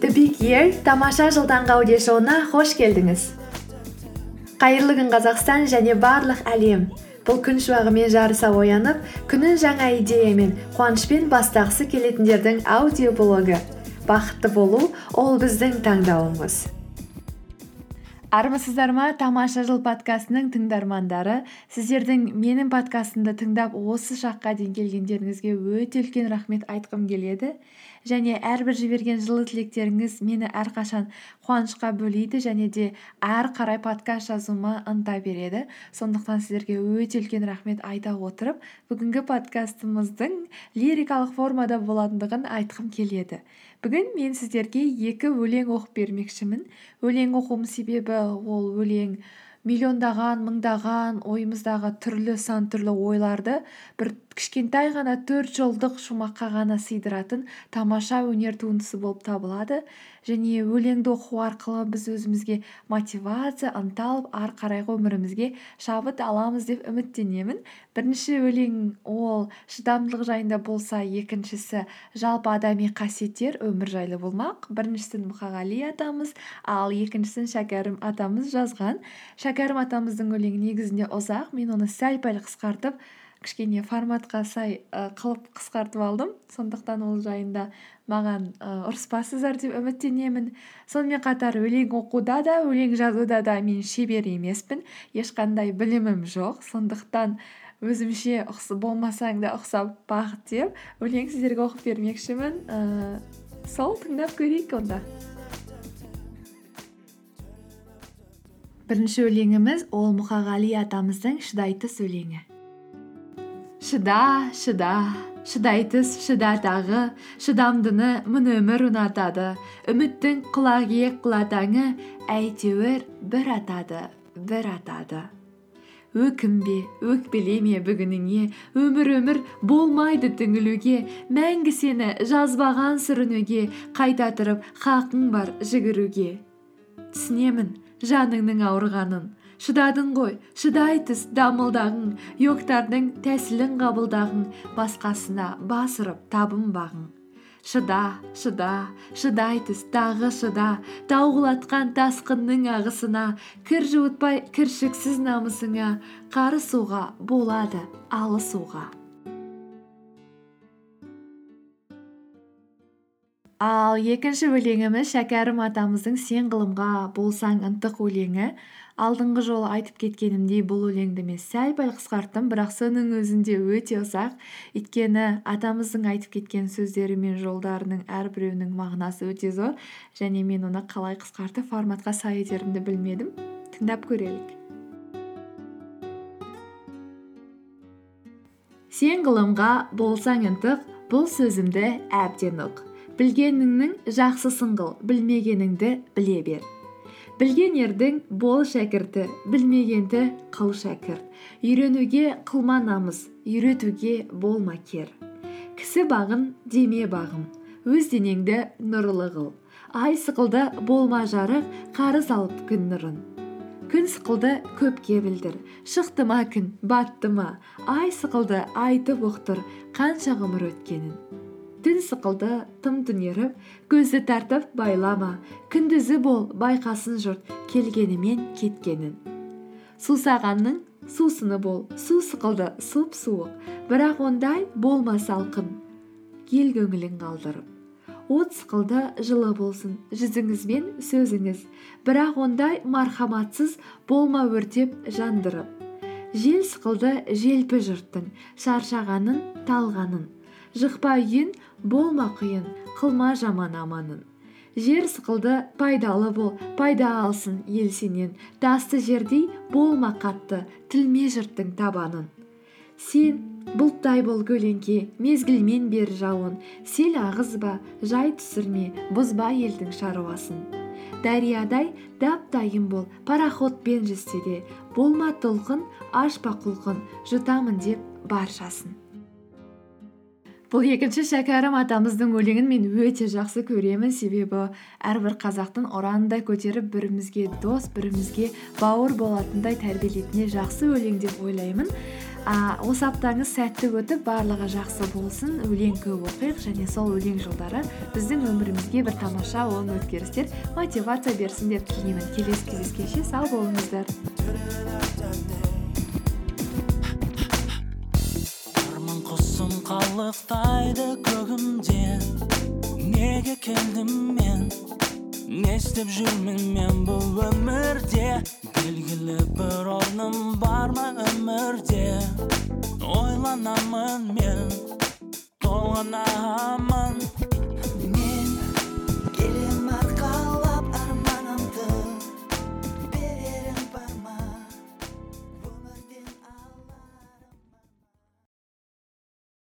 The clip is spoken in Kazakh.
The тамаша аудиошоуына қош келдіңіз. Қайырлы күн қазақстан және барлық әлем. Бұл күн шуағымен жарыса оянып күнін жаңа идеямен қуанышпен бастағысы келетіндердің аудиоблогы. Бақытты болу ол біздің таңдауымыз. Армысыздар ма тамаша жыл подкастының тыңдармандары. Сіздердің менің подкастымды тыңдап осы шаққа дейін келгендеріңізге өте үлкен рахмет айтқым келеді. Және әрбір жіберген жылы тілектеріңіз мені әрқашан қуанышқа бөлейді және де әрі қарай подкаст жазуыма ынта береді. Сондықтан сіздерге өте үлкен рахмет айта отырып бүгінгі подкастымыздың лирикалық формада болатындығын айтқым келеді. Бүгін мен сіздерге екі өлең оқып бермекшімін. Өлең оқуымның себебі ол өлең миллиондаған мыңдаған ойымыздағы түрлі сан түрлі ойларды бір кішкентай ғана төрт жолдық шумаққа ғана сыйдыратын тамаша өнер туындысы болып табылады. Және өлеңді оқу арқылы біз өзімізге мотивация ынта алып ары қарайғы өмірімізге шабыт аламыз деп үміттенемін. Бірінші өлең ол шыдамдылық жайында болса екіншісі жалпы адами қасиеттер өмір жайлы болмақ. Біріншісін мұқағали атамыз ал екіншісін шәкәрім атамыз жазған. Шәкәрім атамыздың өлеңі негізінде ұзақ. Мен оны сәл пәл қысқартып кішкене форматқа сай қылып қысқартып алдым. Сондықтан ол жайында маған ы ұрыспассыздар деп үміттенемін. Сонымен қатар өлең оқуда да өлең жазуда да мен шебер емеспін. Ешқандай білімім жоқ. Сондықтан өзімше болмасаң да ұқсап бақ деп өлең сіздерге оқып бермекшімін. Ііі сол тыңдап көрейік онда. Бірінші өлеңіміз ол мұқағали атамыздың шыдай түс өлеңі шыда шыда шыдай түс шыда тағы шыдамдыны мың өмір ұнатады. Үміттің құлақиек құлатаңы әйтеуір бір атады бір атады өкінбе өкпелеме бүгініңе? Өмір өмір болмайды түңілуге. Мәңгі сені жазбаған сүрінуге. Қайта тұрып хақың бар жүгіруге түсінемін жаныңның ауырғанын. Шыдадың ғой шыдай түс дамылдағың. Йогтардың тәсілін қабылдағың басқасына бас ұрып табынбағың. Шыда шыда шыдай түс тағы шыда. Тау құлатқан тасқынның ағысына кір жуытпай кіршіксіз намысыңа қарысуға болады алысуға. Ал екінші өлеңіміз шәкәрім атамыздың сен ғылымға болсаң ынтық өлеңі алдыңғы жолы айтып кеткенімдей бұл өлеңді мен сәл пәл қысқарттым бірақ соның өзінде өте ұзақ. Өйткені атамыздың айтып кеткен сөздері мен жолдарының әрбіреуінің мағынасы өте зор және мен оны қалай қысқартып форматқа сай етерімді білмедім. Тыңдап көрелік. Сен ғылымға болсаң ынтық бұл сөзімді әбден ұқ білгеніңнің жақсысын қыл білмегеніңді біле бер. Білген ердің бол шәкірті білмегенді қыл шәкірт үйренуге қылма намыс үйретуге болма кер. Кісі бағын деме бағым. Өз денеңді нұрлы қыл. Ай сықылды болма жарық қарыз алып күн нұрын. Күн сықылды көпке білдір. Шықты ма күн батты ма? Ай сықылды айтып ұқтыр қанша ғұмыр өткенін. Түн сықылды тым түнеріп көзді тартып байлама. Күндізі бол байқасын жұрт келгенімен кеткенін. Сусағанның сусыны бол. Су сықылды сұп суық. Бірақ ондай болма салқын ел көңілін қалдырып. От сықылды жылы болсын. Жүзіңіз бен сөзіңіз. Бірақ ондай мархаматсыз болма өртеп жандырып. Жел сықылды желпі жұрттың. Шаршағанын талғанын. Жықпа үйін болма қиын қылма жаман аманын. Жер сықылды пайдалы бол пайда алсын ел сенен. Тасты жердей болма қатты тілме жұрттың табанын. Сен бұлттай бол көлеңке мезгілмен бер жауын. Сел ағызба жай түсірме бұзба елдің шаруасын. Дариядай дап дайын бол пароходпен жүзсе де. Болма толқын ашпа құлқын жұтамын деп баршасын. Бұл екінші шәкәрім атамыздың өлеңін мен өте жақсы көремін. Себебі әрбір қазақтың ұрандай көтеріп бірімізге дос бірімізге бауыр болатындай тәрбиелейтіне жақсы өлең деп ойлаймын. А, осы аптаңыз сәтті өтіп барлығы жақсы болсын. Өлең көп оқиық және сол өлең жылдары біздің өмірімізге бір тамаша оң өзгерістер мотивация берсін деп тілеймін. Келесі кездескенше сау болыңыздар. Қалықтайды көгімде неге келдім мен не істеп жүрмін мен бұл өмірде белгілі бір орным бар ма өмірде ойланамын мен толғанамын